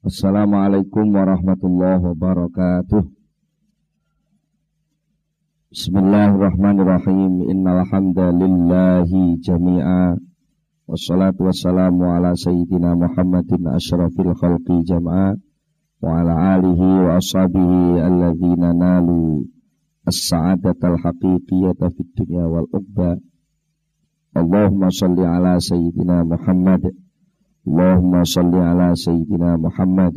Assalamualaikum warahmatullahi wabarakatuh. Bismillahirrahmanirrahim. Innal hamdalillahi jami'a. Wassalatu wassalamu ala sayyidina Muhammadin asyrafil khalqi jama'a wa ala alihi wa ashabihi alladhina nalu as-sa'adatal haqiqiyata fid dunya wal uqba. Allahumma salli ala sayyidina Muhammad Allahumma salli ala Sayyidina Muhammad.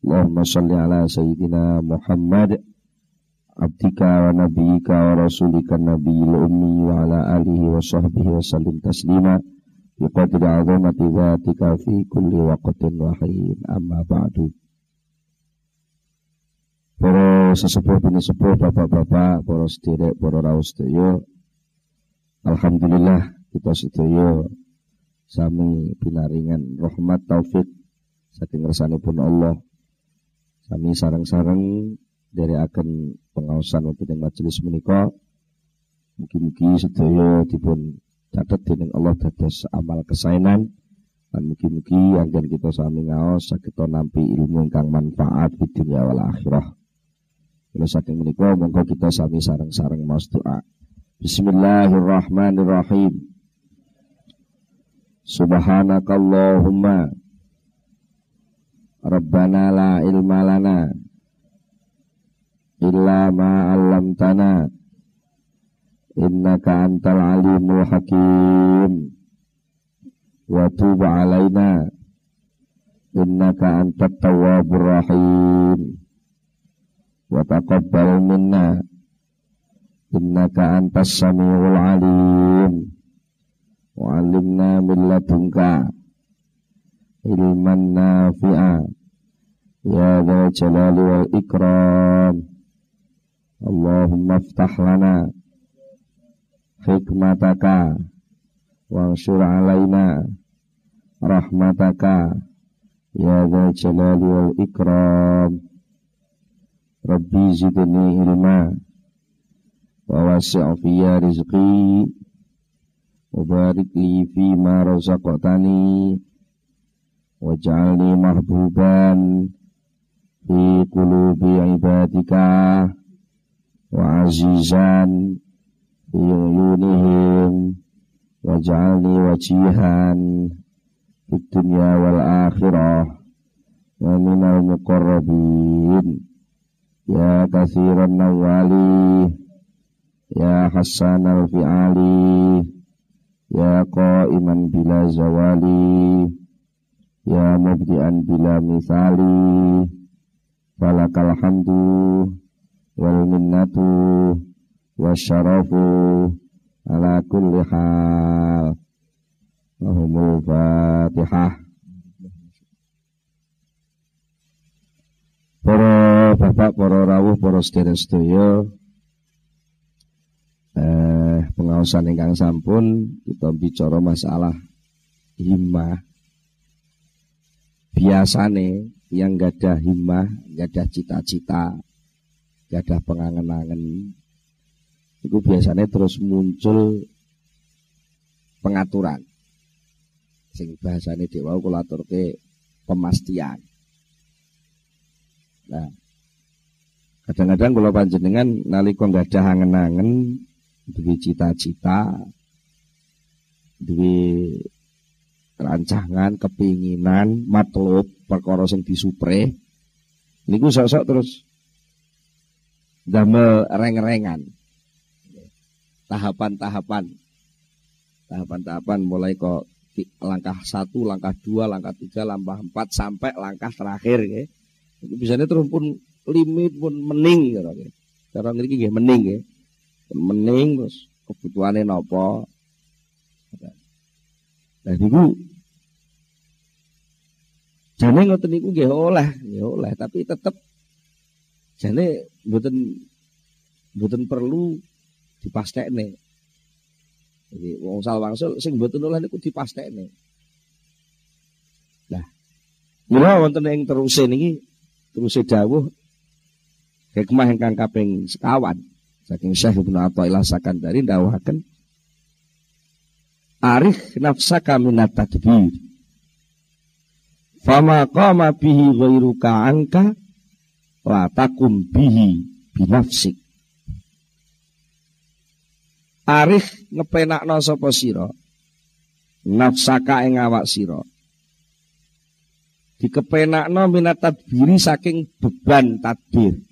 Allahumma salli ala Sayyidina Muhammad. Abdika wa nabiyika wa rasulika nabiyil ummi wa ala alihi wa sahbihi wa sallim taslima. Bi qadri azamati dhatika fi kulli waqtin wa hin amma ba'du. Para sesepuh bini sepuh bapak-bapak Para sederek, para sedaya Alhamdulillah kita sedaya sami pinaringan rahmat taufik saking pun Allah sami sarang-sarang dari akan pengawasan untuk majelis menika mugi-mugi sedaya dipun catat dening Allah dados amal kesainan dan mugi-mugi anggen kita sami ngaos saged nampi ilmu ingkang manfaat di dunia wal akhirah. Kula saking menika monggo kita sami sarang-sarang maos doa. Bismillahirrahmanirrahim. Subhanakallahumma. Rabbana la ilma lana illa ma 'allamtana. Innaka antal alimul hakim. Wa tub 'alaina. Innaka antat tawwabur rahim. Wa taqabbal minna. Innaka antas samiul alim Wa'alimna min ladunka ilman nafi'a. Ya dzal jalali wal ikram. Allahumma aftah hikmataka. Wanshur alaina rahmataka. Ya dzal jalali wal ikram. Rabbi zidni ilma. Wa Mubarik li fi ma razaqtani waj'alni mahbuban fi qulubi ibadika wa azizan fi uyunihim waj'alni wajihan fid dunya wal akhirah wa minal qaiman bila zawali Ya mubdi'an bila misali Falakal hamdu Wal minnatu Wasyarafu Ala kulli hal. Wahumul fatihah. Para bapak, para rawuh, para sedherek-sedherek eh, pengawasan ingkang sampun kita bicara masalah himmah biasane yang gak ada himmah gak ada cita-cita gak ada pengangen-angen itu biasanya terus muncul pengaturan. Sing bahasane dewa kula aturke pemastian. Nah kadang-kadang kalau panjenengan nalika nggak ada angen-angen duwe cita-cita duwe rancangan kepinginan matlub perkara sing disupre niku sok-sok terus damel reng-rengan tahapan-tahapan tahapan-tahapan mulai kok langkah satu, langkah dua, langkah tiga, langkah empat sampai langkah terakhir ya. Itu biasanya terus pun limit pun mening gitu. Cara ngriki nggih mening ya mening terus kebutuhane napa Lah niku jane ngoten niku nggih oleh, nggih oleh, tapi tetep jane mboten mboten perlu dipastekne. Jadi wong sal wangsul sing mboten oleh niku dipastekne. Lah, mula wonten ing teruse niki teruse dawuh hikmah ingkang kaping sekawan. Saking Syekh Ibnu Athaillah Sakandari dawahaken Arif nafsaka minat tadbir Fama qama bihi ghairuka anka la takum bihi binafsik. Arif ngepenakno sapa sira? Nafsaka ing awak sira. Dikepenakno minat tadbiri saking beban tadbir.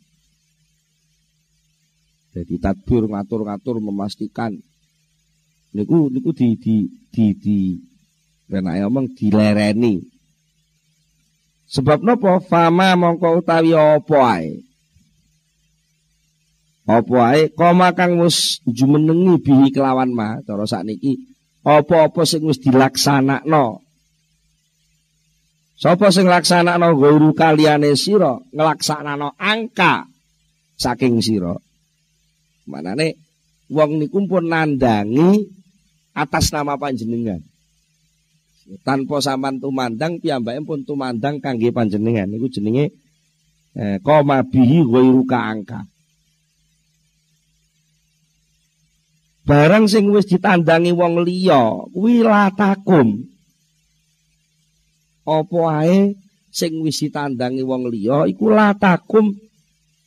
Jadi tadbir ngatur-ngatur memastikan niku niku di di di di penake omong dilereni. Sebab napa fama mongko utawi apa ae. Apa ae koma kang wis jumenengi bihi kelawan ma cara sakniki apa-apa sing wis dilaksanakno. Sapa sing laksanakno guru kaliyane sira nglaksanakno angka saking sira. Manane wong niku pun nandangi atas nama panjenengan. tanpa sampean tumandang piyambake pun tumandang kangge panjenengan. Niku jenenge eh, koma bihi ghairu angka. Barang sing wis ditandangi wong liya kuwi latakum apa ae sing wis ditandangi wong liya iku latakum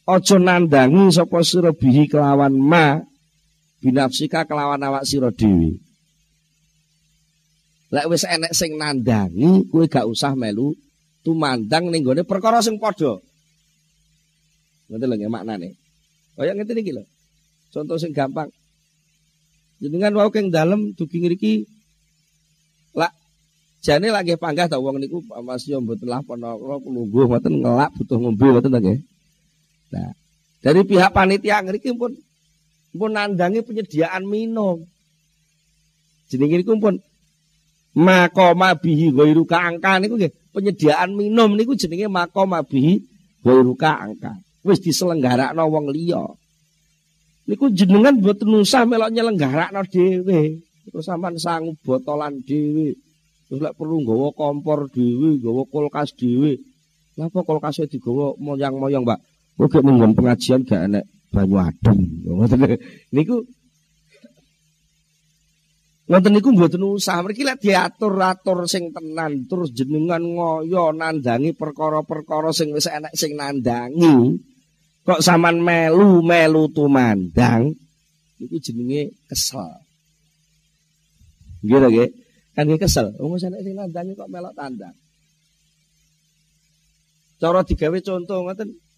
aja nandangi sapa sira bihi kelawan ma binafsika kelawan awak sira dhewe Lek wis enek sing nandangi, kowe gak usah melu tumandang ning gone perkara sing padha. Ngoten lho nggih maknane. Kaya ngene iki lho. Contoh sing gampang. Jenengan wau keng dalem dugi ngriki lak jane lagi panggah ta wong niku Mas yo mboten lah panara lungguh mboten ngelak butuh ngombe mboten ta nggih. Nah, dari pihak panitia ngriki pun pun nandangi penyediaan minum. Jenenge niku pun makoma bihi ghairuka angka niku nggih. Penyediaan minum niku jenenge makoma bihi ghairuka angka wis diselenggarakno wong liya. Niku jenengan boten usah melok nyelenggarakno dhewe. Terus sampean sangu botolan dhewe. Terus lek perlu nggawa kompor dhewe nggawa kulkas dhewe. Napa kulkase digawa moyang-moyang Kok munggon pengajian gak enek banyu adem niku Ngoten niku mboten usah, mriki lek diatur-atur sing tenan terus jenengan ngoyo nandangi perkara-perkara sing wis enek sing nandangi. Kok saman melu-melu tumandang niku jenenge kesel. Nggih nggih. Kan nggih kesel. Wong wis enek sing nandangi kok melok tandang. Cara digawe contoh ngoten.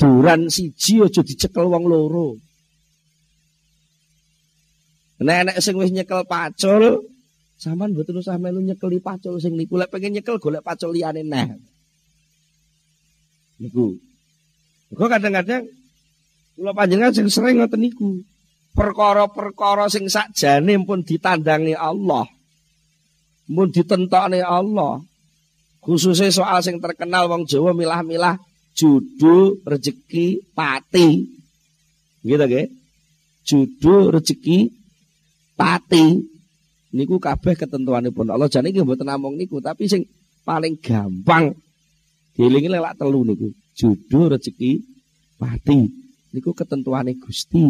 Duran siji aja dicekel wong loro. Nenek sing wis nyekel pacul, sampean mboten usah melu nyekeli pacul sing niku. Lek pengen nyekel golek pacul liyane neh. Niku. Kok kadang-kadang kula panjenengan sing sering ngoten niku. Perkara-perkara sing sakjane pun ditandangi Allah. Mun ditentokne Allah. Khususnya soal sing terkenal wong Jawa milah-milah judul rezeki pati. Gitu nggih. Judul rezeki pati. Niku kabeh ketentuanipun Allah. Jane iki mboten namung niku tapi sing paling gampang dielingi lek telu niku. Judul rezeki pati. Niku ketentuane Gusti.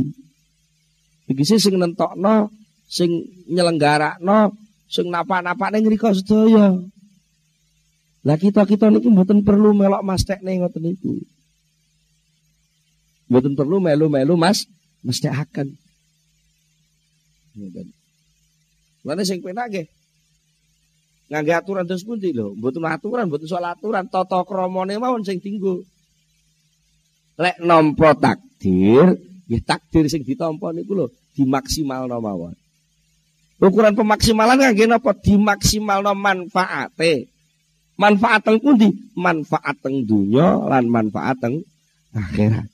Iki sing nentokno sing nyelenggarakno sing napa-napane ngrika sedaya lah kita-kita niki mboten perlu melok mastekne ngoten niku mboten perlu melu-melu mas mesti akan Ngoten. Lane sing penak nggih. Ngangge aturan terus pundi lho, mboten aturan, mboten soal aturan, tata kramane mawon sing dinggo. Lek nampa takdir, nggih takdir sing ditampa niku lho dimaksimalno mawon. Ukuran pemaksimalan kangge napa dimaksimalno manfaate. Manfaat teng pundi? Manfaat teng donya lan manfaat teng akhirat.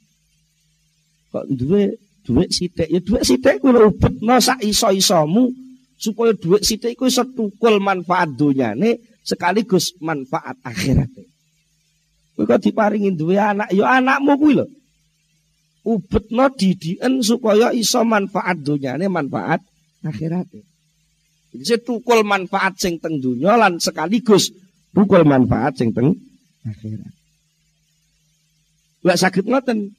Kok duwe duit sithik ya duit sithik kuwi ubetno sak iso-isomu supaya duit sithik iku iso tukul manfaat donyane sekaligus manfaat akhirate. Kowe kok diparingi duwe anak ya anakmu kuwi lho. Ubetno didiken supaya iso manfaat donyane manfaat akhirate. Jadi tukul manfaat sing teng dunya lan sekaligus tukul manfaat sing teng akhirat. Lek saged ngoten,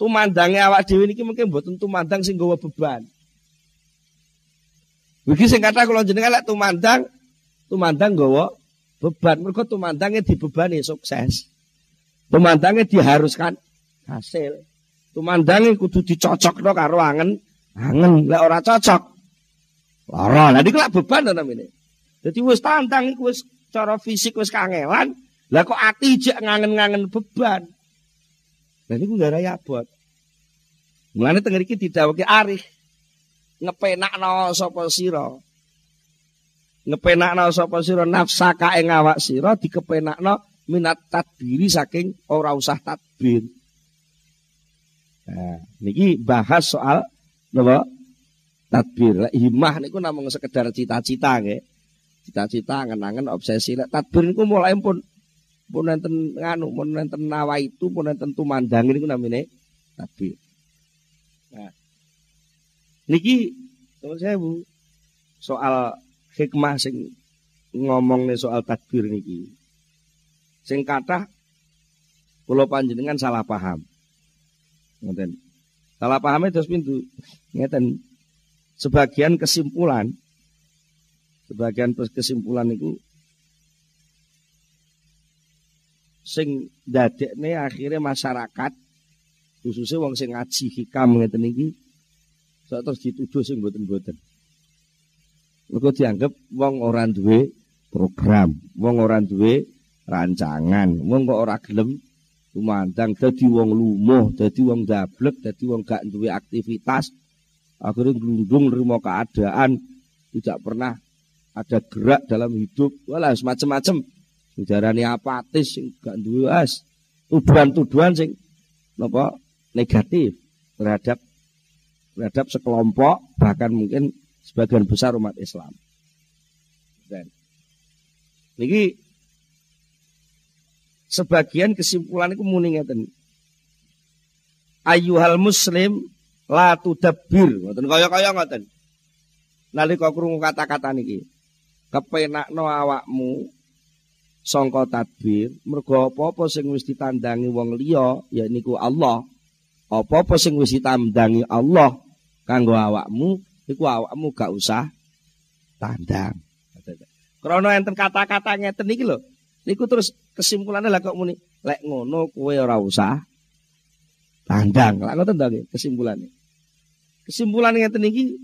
tumandange awak dhewe niki mungkin mboten tumandang sing gawa beban. Iki sing kata kula jenengan lek tumandang tumandang gawa beban mergo tumandangnya dibebani sukses. Tumandangnya diharuskan hasil. Tumandangnya kudu dicocokno karo angen angen lek ora cocok lara. Lah niku lak beban to namine. Dadi wis tantang iku wis cara fisik wis kangelan, lah kok ati jek ngangen-ngangen beban. Lah niku gara abot. Mulane teng mriki didhawuhke arif ngepenakno sapa sira. Ngepenakno sapa sira nafsaka ing awak sira dikepenakno minat tadbiri saking ora usah tadbir. Nah, niki bahas soal napa? Tadbir. Lek himah niku namung sekedar cita-cita nggih. Cita-cita angen-angen obsesi. Lek tadbir niku mulai pun pun enten nganu, pun enten nawa itu, pun enten tumandang niku namine tadbir. Nah. Niki saya Bu soal hikmah sing ngomong nih soal tadbir niki. Sing kata kula panjenengan salah paham. Ngoten. Salah pahamnya terus pintu. Ngeten. Sebagian kesimpulan sebagian kesimpulan itu sing dadekne akhirnya masyarakat khususnya wong sing ngaji hikam ngeten iki sok terus dituduh sing mboten-mboten. Mergo dianggap wong ora duwe program, wong ora duwe rancangan. Wong kok ora gelem tumandang dadi wong lumuh, dadi wong dablek, dadi wong gak duwe aktivitas, akhirnya gelundung nerima keadaan, tidak pernah ada gerak dalam hidup, wala semacam-macam. Ujarane apatis sing gak duwe as. Tuduhan-tuduhan sing napa negatif terhadap terhadap sekelompok bahkan mungkin sebagian besar umat Islam. Dan niki sebagian kesimpulan itu muni ngeten. Ayuhal muslim la tudabbir. Ngoten kaya-kaya ngoten. Nalika krungu kata-kata niki, kepenakno awakmu sangka tadbir, mergo apa-apa sing wis ditandangi wong liya ya niku Allah. Apa-apa sing wis ditandangi Allah kanggo awakmu, iku awakmu gak usah tandang. Krana enten kata-kata ngeten niki lho. Niku terus kesimpulannya lah kok muni lek ngono kowe ora usah tandang. Lah ngoten to kesimpulannya. Kesimpulan ngeten iki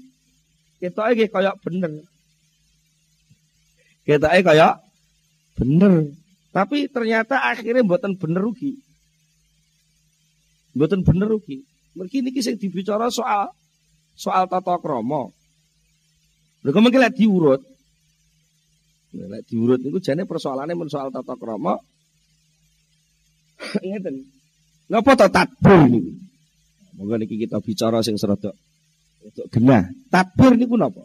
ketoke kaya bener. Ketoke kaya bener. Tapi ternyata akhirnya mboten bener rugi. Mboten bener rugi. Mergi niki sing dibicara soal soal tata krama. Lha kok lek diurut, Lek diurut niku jane persoalane men soal tata krama. Ngeten. Napa to tadbir niku? Monggo niki kita bicara sing serodok untuk genah. Tadbir niku napa?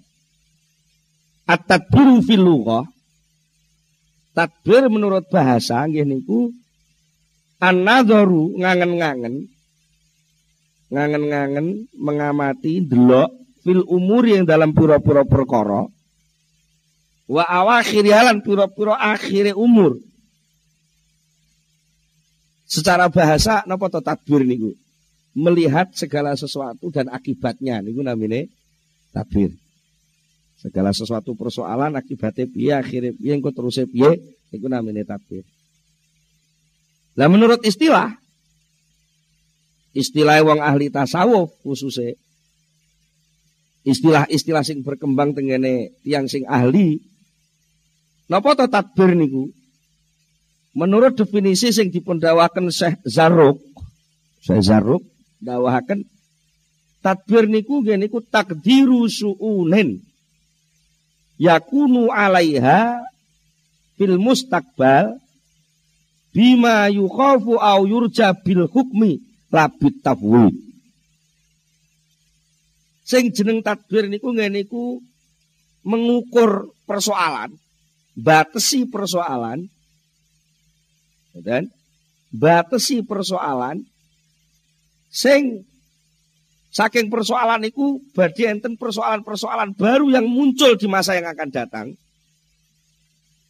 At-tadbiru fil lughah Tadbir menurut bahasa nggih niku an-nadharu ngangen-ngangen ngangen-ngangen mengamati delok fil umur yang dalam pura-pura perkara wa awakhir halan pura-pura akhir umur. Secara bahasa napa to tadbir niku? Melihat segala sesuatu dan akibatnya niku namine tadbir. Segala sesuatu persoalan akibatnya piye akhirnya piye engko terus piye niku namine tadbir. Lah menurut istilah istilah wong ahli tasawuf khususnya istilah-istilah sing berkembang tengene tiang sing ahli Napa to tadbir niku? Menurut definisi sing dipundawaken Syekh Zaruk, Syekh Zaruk dawahaken tadbir niku nggih niku takdiru suunen yakunu alaiha fil mustakbal bima yukhafu au yurja bil hukmi labit tafwid. Sing jeneng tadbir niku nggih niku mengukur persoalan batasi persoalan dan batasi persoalan sing saking persoalan itu badhe enten persoalan-persoalan baru yang muncul di masa yang akan datang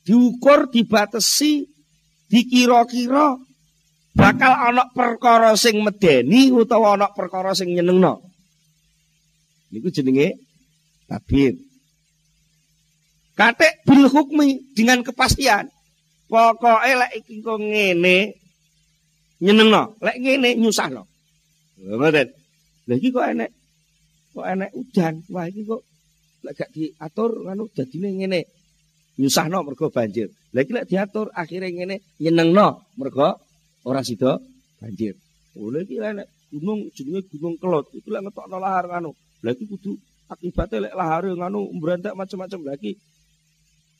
diukur dibatasi dikira-kira bakal ana perkara sing medeni utawa ana perkara sing nyenengno niku jenenge tabir Kate bil hukmi dengan kepastian. Pokoke lek iki kok ngene nyenengno, lek ngene nyusahno. Ngoten. Lah iki kok enek kok enek udan. Wah iki kok lek gak diatur anu dadine ngene. Nyusahno mergo banjir. Lah iki lek diatur akhire ngene nyenengno mergo ora sida banjir. Oleh iki enek gunung jenenge Gunung Kelot. Iku lek ngetokno lahar anu. Lah iki kudu akibatnya lek lahar nganu mbrantak macam-macam lagi.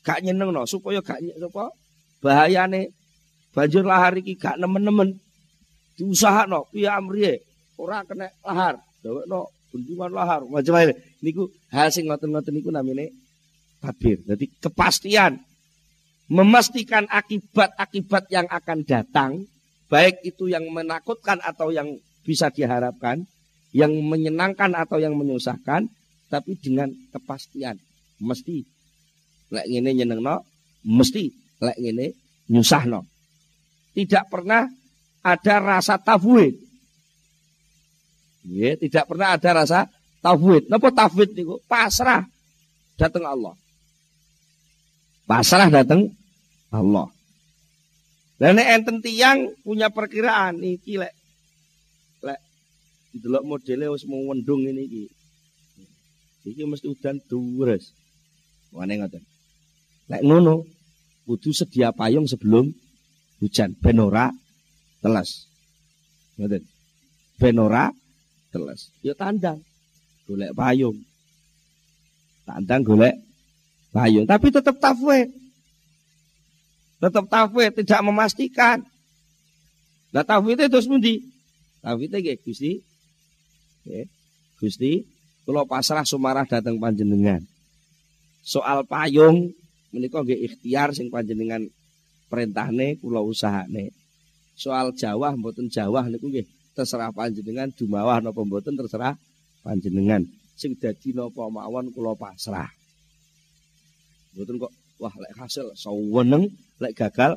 Gak nyenengno supaya gak sapa bahayane banjir lahar iki gak nemen-nemen. Diusahakno piye amriye ora kena lahar. Dawekno bendungan lahar macam-macam. Niku hal sing ngoten-ngoten niku namine tabir. Jadi kepastian memastikan akibat-akibat yang akan datang, baik itu yang menakutkan atau yang bisa diharapkan, yang menyenangkan atau yang menyusahkan, tapi dengan kepastian. Mesti lek ngene nyenengno, mesti lek ngene nyusahno. Tidak pernah ada rasa tafwid. Ya, tidak pernah ada rasa tafwid. Napa tafwid niku? Pasrah datang Allah. Pasrah datang Allah. Dan enten tiang punya perkiraan iki lek lek delok modele wis mau wendung ini iki. Iki mesti udan dures. Wane ngoten. Lek ngono kudu sedia payung sebelum hujan ben ora teles. Ngoten. Ben ora teles. Ya tandang. Golek payung. Tandang golek payung. Tapi tetap tafwid. Tetap tafwid. Tidak memastikan. Nah tafwid itu terus mundi. Tafwid itu Gusti. Ya. Gusti. Kalau pasrah sumarah datang panjenengan. Soal payung. Menikah nggih ikhtiar sing panjenengan perintahne kula usahane. Soal Jawa mboten Jawa niku nggih terserah panjenengan dumawah napa mboten terserah panjenengan. Sing dadi napa mawon kula pasrah. Mboten kok wah lek hasil saweneng lek gagal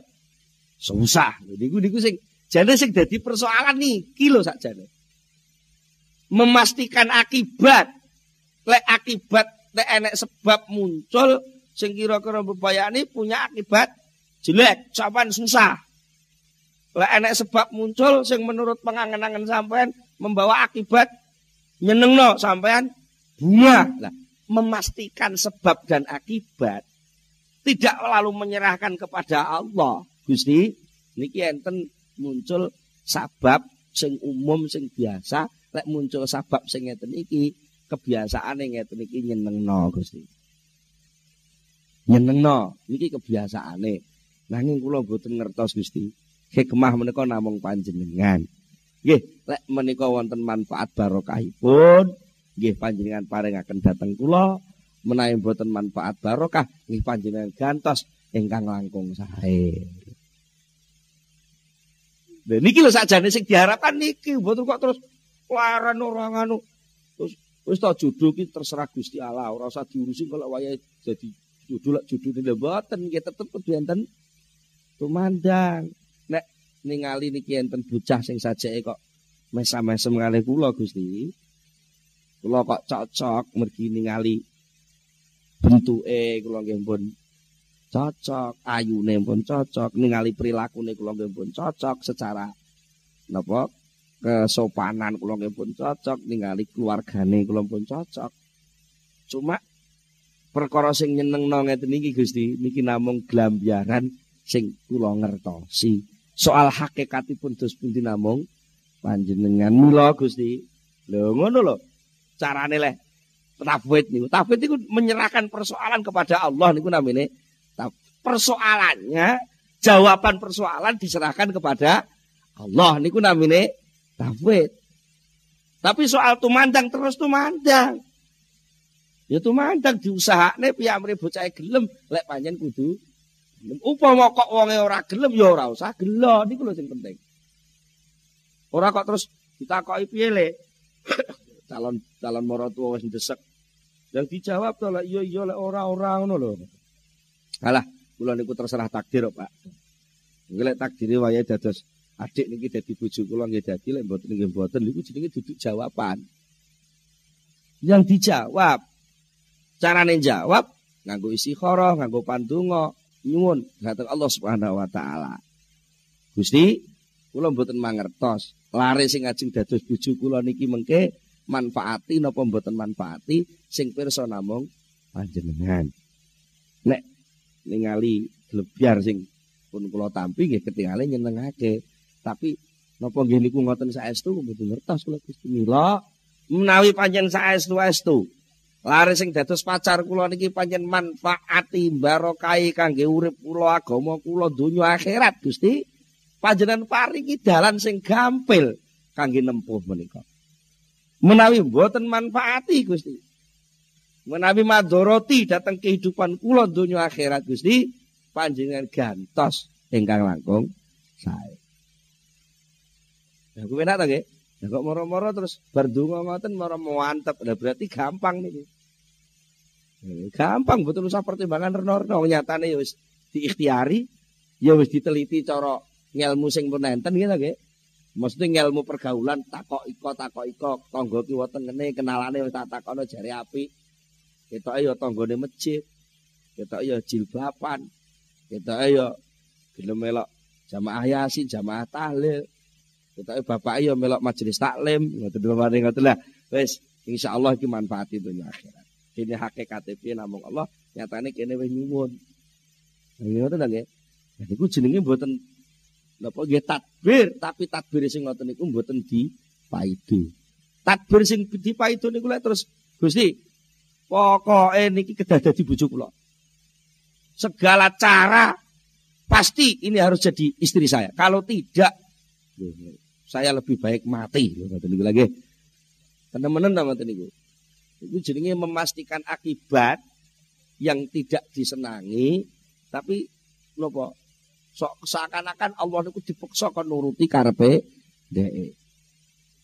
susah niku niku sing jane sing dadi persoalan niki lho sakjane. Memastikan akibat. Lek akibat lek enek sebab muncul sing kira-kira bebayani punya akibat jelek sampean susah lah enek sebab muncul sing menurut pengangen-angen sampean membawa akibat nyenengno sampean bunga. Lah memastikan sebab dan akibat tidak lalu menyerahkan kepada Allah. Gusti, niki enten muncul sabab sing umum sing biasa, lek muncul sabab sing ngeten iki kebiasaan ngeten iki nyenengno Gusti. Nyenengno niki kebiasaane. Nanging kula mboten ngertos Gusti. Hikmah menika namung panjenengan. Nggih, lek menika wonten manfaat barokahipun, nggih panjenengan paringaken dhateng kula. Menawi boten manfaat barokah, nggih panjenengan gantos ingkang langkung sae. Lha niki lho sakjane sing diharapkan niki, mboten kok terus laran ora ngono. Terus wis ta judul ki terserah Gusti Allah, ora usah diurusi kalau wayahe jadi judul judul ini mboten nggih tetep kudu enten tumandang. Ningali niki enten bocah sing sajeke kok mesam-mesem kali kula Gusti. Kula kok cocok mergi ningali bentuke kula nggih pun cocok, ayune pun cocok, ningali prilakune kula nggih pun cocok secara napa kesopanan kula nggih pun cocok, ningali keluargane kula pun cocok. Cuma perkara sing nyenengno ngeten iki Gusti, niki namung glambiaran sing kula ngertosi. Soal hakikatipun dos pundi namung panjenengan mila Gusti. Lho ngono lho. Carane leh tafwid niku. Tafwid niku menyerahkan persoalan kepada Allah niku namine persoalannya jawaban persoalan diserahkan kepada Allah niku namine tafwid. Tapi soal tumandang terus tumandang. Ya tumandang diusahakne piyamre bocah gelem lek panjen kudu Upama kok wonge ora gelem ya ora usah gelo niku lho sing penting. Ora kok terus ditakoki piye le? calon calon maratuwa wis ndesek. Yang dijawab to iya iya lek ora ora ngono lho. Alah, kula niku terserah takdir Pak. Nggih lek takdire wayahe dados adik niki dadi bojo kula nggih dadi lek mboten nggih mboten niku jenenge duduk jawaban. Yang dijawab carane jawab nganggo isi khoro, nganggo pandonga, nyuwun dhateng Allah Subhanahu wa taala. Gusti, kula mboten mangertos. Lare sing ajeng dados bojo kula niki mengke manfaati napa mboten manfaati sing pirsa namung panjenengan. Nek ningali glebyar sing pun kula tampi nggih ketingale nyenengake. Tapi napa nggih niku ngoten saestu mboten ngertos kula Gusti mila menawi panjen saestu-estu lare sing dados pacar kula niki panjen manfaati barokai kangge urip kula agama kula donya akhirat Gusti panjenengan paringi dalan sing gampil kangge nempuh menika menawi mboten manfaati Gusti menawi madoroti datang kehidupan kula donya akhirat Gusti panjenengan gantos ingkang langkung sae Ya kuwi enak ta? Ya kok moro-moro terus berdungo ngoten moro mantep. Lah berarti gampang niki. Eh, gampang betul usah pertimbangan reno-reno nyatane ya wis diikhtiari, ya wis diteliti cara ngelmu sing pun enten gitu nggih. Mesti ngelmu pergaulan takok iko takok iko tangga kiwa tengene kenalane wis tak takono jare apik. Ketoke ya tanggane masjid. Ketoke ya jilbaban. Ketoke ya gelem melok jamaah yasin, jamaah tahlil. Kita bapak ayo melok majelis taklim, ngoten lho ngoten lah. Wis insyaallah iki manfaat dunya akhirat. Kene hakikat piye namung Allah, nyatane kene wis nyuwun. Ngoten lho nggih. Jadi ku jenenge mboten napa nggih takbir, tapi takbir sing ngoten niku mboten di paidu. Takbir sing di paidu niku lek terus Gusti, pokoke niki kedah dadi bojo kula. Segala cara pasti ini harus jadi istri saya. Kalau tidak saya lebih baik mati lho ngoten niku lagi. Temen-temen ta ngoten niku. Itu jenenge memastikan akibat yang tidak disenangi tapi napa sok seakan-akan Allah niku dipaksa kon nuruti karepe dhek.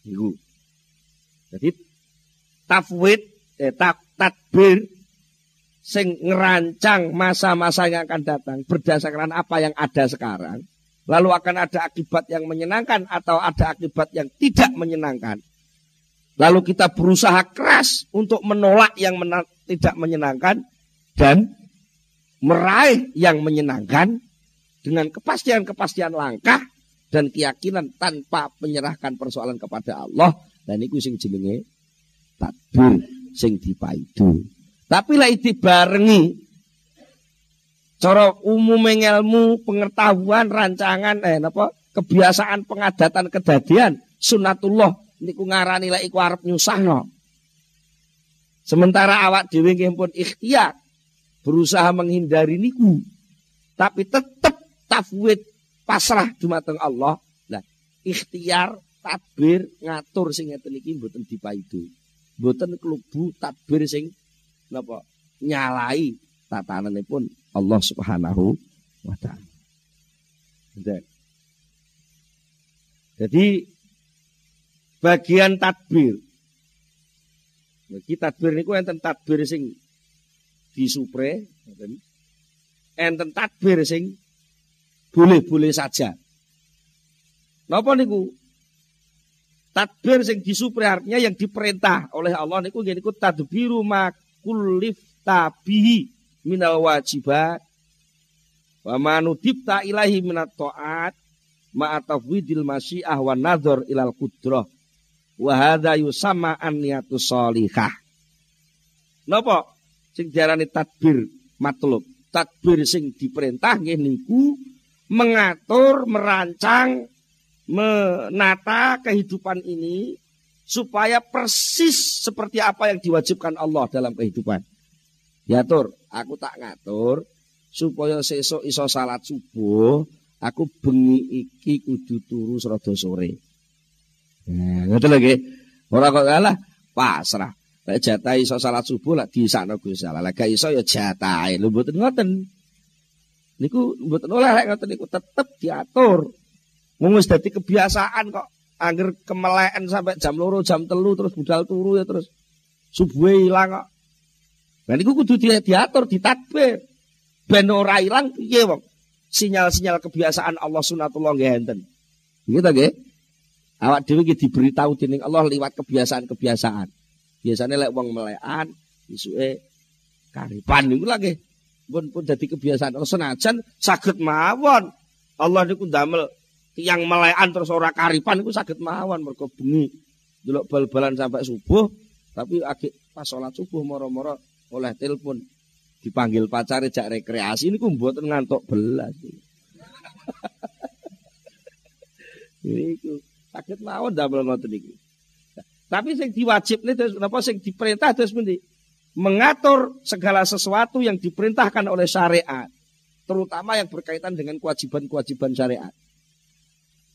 Niku. Jadi tafwid eh, tak, tadbir sing ngerancang masa-masa yang akan datang berdasarkan apa yang ada sekarang lalu akan ada akibat yang menyenangkan atau ada akibat yang tidak menyenangkan. Lalu kita berusaha keras untuk menolak yang mena tidak menyenangkan dan meraih yang menyenangkan dengan kepastian-kepastian langkah dan keyakinan tanpa menyerahkan persoalan kepada Allah dan itu sing jenenge tadbir sing dipaidu. Tapi lah itu barengi Cara umum ilmu, pengetahuan, rancangan, eh napa kebiasaan pengadatan kedadian sunatullah niku ngarani lek iku arep nyusahno. Sementara awak dhewe nggih pun ikhtiar berusaha menghindari niku. Tapi tetap tafwid pasrah dumateng Allah. Nah, ikhtiar tadbir ngatur sing ngeten iki mboten dipaidu. Mboten klebu tadbir sing napa nyalai tatananipun Allah Subhanahu wa taala. Jadi bagian tadbir. Bagi tadbir niku enten tadbir sing disupre, enten tadbir sing boleh-boleh saja. Napa niku? Tadbir sing disupre artinya yang diperintah oleh Allah niku niku tadbiru makulif tabihi minal wajibat wa manudibta ilahi minat ta'at ma'atafwidil masyiah wa nadhar ilal kudrah wa hadha yusamma anniyatu sholihah napa? Sing diarani tadbir matlub tadbir sing diperintah nggih niku mengatur merancang menata kehidupan ini supaya persis seperti apa yang diwajibkan Allah dalam kehidupan. Diatur, aku tak ngatur supaya sesuk iso salat subuh, aku bengi iki kudu turu sore. Nah, ngoten lagi. Ora kok kalah pasrah. Lek jatah iso salat subuh lak disakno Gusti Allah. Lek iso ya jatah. Lho mboten ngoten. Niku mboten oleh lek ngoten niku tetep diatur. Wong wis dadi kebiasaan kok angger kemeleken sampai jam loro jam telu terus budal turu ya terus subuh hilang kok Nah niku kudu diatur, ditadbir. Ben ora ilang piye wong. Sinyal-sinyal kebiasaan Allah sunatullah nggih enten. Gitu nggih. Awak dhewe iki diberitahu dening Allah liwat kebiasaan-kebiasaan. Biasanya lek wong melekan isuke karipan niku lagi pun pun jadi kebiasaan. Senajan sakit mawon. Allah niku damel tiang melekan terus ora karipan iku sakit mawon mergo bengi delok bal-balan sampai subuh tapi agak pas sholat subuh moro-moro oleh telepon dipanggil pacar jak rekreasi ini mboten ngantuk belas. Iku sakit mawon damel ngoten iki. Tapi sing diwajibne terus napa sing diperintah terus pundi? Mengatur segala sesuatu yang diperintahkan oleh syariat, terutama yang berkaitan dengan kewajiban-kewajiban syariat.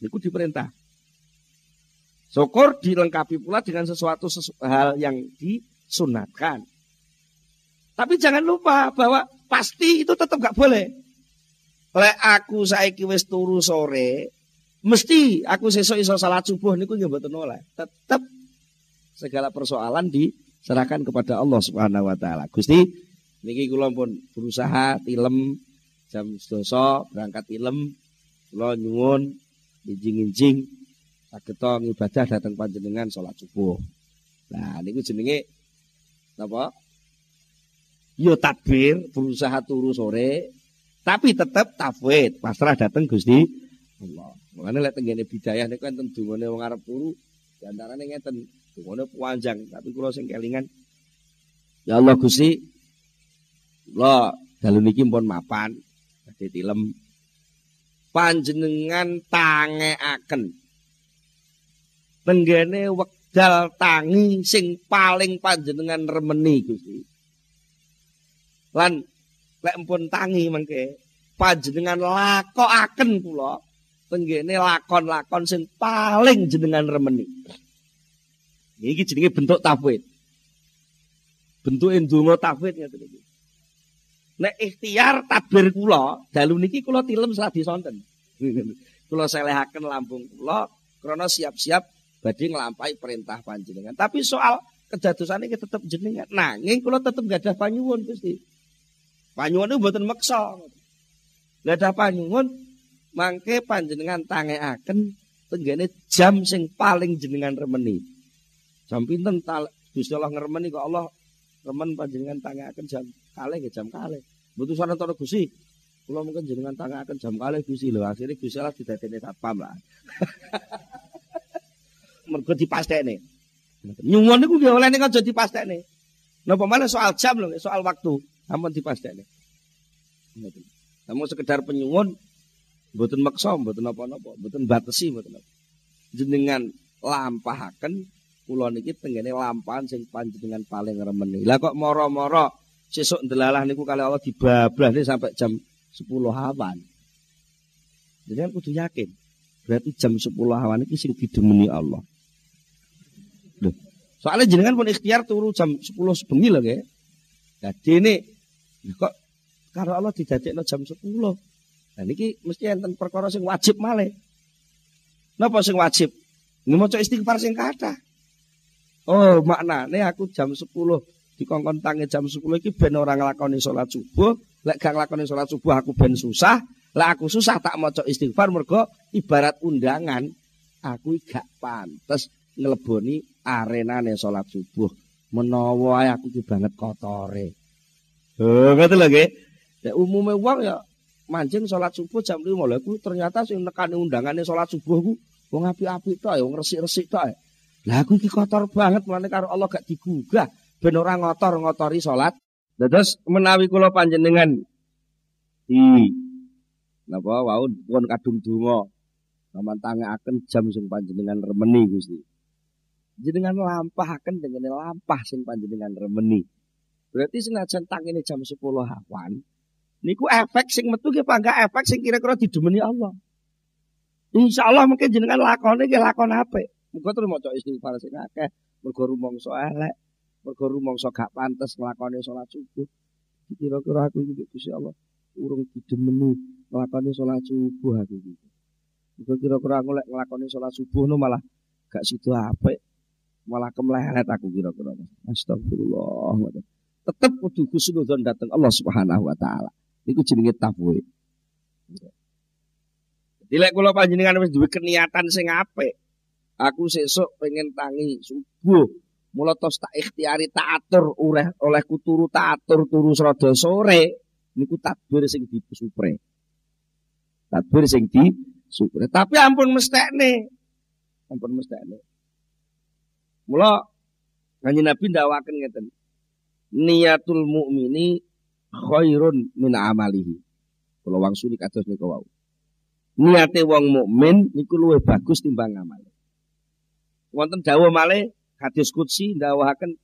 Itu diperintah. Syukur dilengkapi pula dengan sesuatu, sesuatu hal yang disunatkan. Tapi jangan lupa bahwa pasti itu tetap gak boleh. Oleh aku saiki wis turu sore, mesti aku sesuk iso salat subuh niku nggih mboten oleh. Tetap segala persoalan diserahkan kepada Allah Subhanahu wa taala. Gusti, niki kula pun berusaha tilem jam 12 berangkat tilem kula nyuwun injing-injing saged ibadah datang panjenengan salat subuh. Nah, niku jenenge napa? Yo takbir, berusaha turu sore, tapi tetap tafwid, pasrah datang Gusti Allah. Mulane lek tenggene bidayah niku enten dungane wong arep turu, diantarane ngeten, dungane panjang, tapi kula sing kelingan. Ya Allah Gusti, kula dalu niki pun mapan, badhe tilem. Panjenengan tangeaken. Tenggene wekdal tangi sing paling panjenengan remeni Gusti. Lan lek pun tangi mengke panjenengan lakokaken kula tenggene lakon-lakon sing paling jenengan remeni iki jenenge bentuk tafwid bentuk ndonga tafwid ngoten iki Nek ikhtiar tabir kula, dalu niki kula tilem seladi sonten. kula selehaken lambung kula krana siap-siap badhe nglampahi perintah panjenengan. Tapi soal kedadosan ini tetap jenengan. Nanging kula tetep gak ada panyuwun Gusti. Panyuwun itu mboten meksa. Gak ada panyuwun mangke panjenengan tangekaken tenggene jam sing paling jenengan remeni. Jam pinten Gusti Allah ngremeni kok Allah remen panjenengan tangekaken jam kalih nggih jam kalih. Sono antara Gusti. Kula mungkin jenengan tangaken jam kalih Gusti lho. Akhire Gusti Allah didadekne satpam lah. Mergo dipastekne. Nyuwun niku nggih oleh ning aja dipastekne. Napa malah soal jam lho, soal waktu. Ampun dipastekne. Ngoten. Namun sekedar penyuwun mboten maksa, mboten napa-napa, mboten batesi mboten napa. Jenengan lampahaken kula niki tengene lampahan sing panjenengan paling remeni. Lah kok moro-moro sesuk ndelalah niku kali Allah dibablah nih sampai jam 10 awan. Jadi aku kudu yakin. Berarti jam 10 awan iki sing didemeni Allah. Loh, soalnya jenengan pun ikhtiar turu jam 10 sebengi lho nggih. Lah dene kok karo Allah didadekno jam 10. Nah niki mesti enten perkara sing wajib malih. Napa sing wajib? Ngemoco istighfar sing kathah. Oh, maknane aku jam 10 dikongkon tangi jam 10 iki ben ora nglakoni salat subuh, lek gak nglakoni salat subuh aku ben susah, lek aku susah tak maca istighfar mergo ibarat undangan aku gak pantes ngeleboni arenane salat subuh. Menawa aku iki banget kotore. Oh, ngoten lho nggih. Ya umume wong ya mancing salat subuh jam 5 lho aku ternyata sing nekani undangane salat subuh ku wong apik-apik tok ya, wong resik-resik tok. Lah aku iki kotor banget mulane karo Allah gak digugah ben ora ngotor-ngotori salat. Terus menawi kula panjenengan di napa wau pun kadung donga sampean tangekaken jam sing panjenengan remeni Gusti. Jenengan lampahaken dengan lampah sing panjenengan remeni. Berarti senajan tangine jam 10 awan niku efek sing metu ki pangga efek sing kira-kira didemeni Allah. Insya Allah mungkin jenengan lakone ki lakon apik. Muga terus maca istighfar sing akeh, mergo rumangsa elek, mergo rumangsa gak pantes nglakoni salat subuh. Kira-kira aku iki Gusti Allah urung didemeni nglakoni salat subuh aku iki. Mergo kira-kira aku lek nglakoni salat subuh no malah gak sido apik. Malah kemleret aku kira-kira. Astagfirullah. Tetep kudu khusnudzon dateng Allah Subhanahu wa taala. Iku jenenge tafwid. Jadi lek kula panjenengan wis duwe keniatan sing apik, aku sesuk pengen tangi subuh Mula tos tak ikhtiari tak atur oleh oleh kuturu tak atur turu serada sore. niku tadbir sing disupre. Tadbir sing disupre. Tapi ampun mestekne. Ampun mestekne. Mula kanjeng Nabi ndawaken ngeten. Niatul mukmini khairun min amalihi. Kula wangsuli kados niku wau. Niate wong mukmin niku luwih bagus timbang amale. Wonten dawuh malih hadis qudsi ndawahaken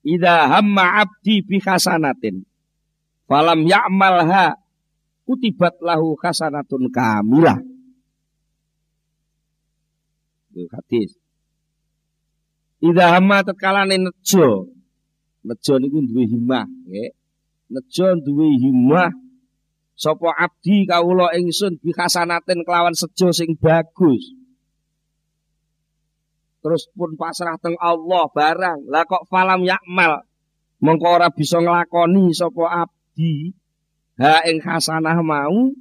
Idza hamma abdi bi hasanatin falam ya'malha kutibat lahu hasanatun kamilah. Itu hadis. Idza hamma tatkalane nejo. Nejo niku duwe himmah, nggih. Nejo duwe himmah sapa abdi kawula ingsun bi hasanatin kelawan sejo sing bagus. Terus pun pasrah teng Allah barang. Lah kok falam yakmal? Mengko ora bisa nglakoni sapa abdi. Ha ing hasanah mau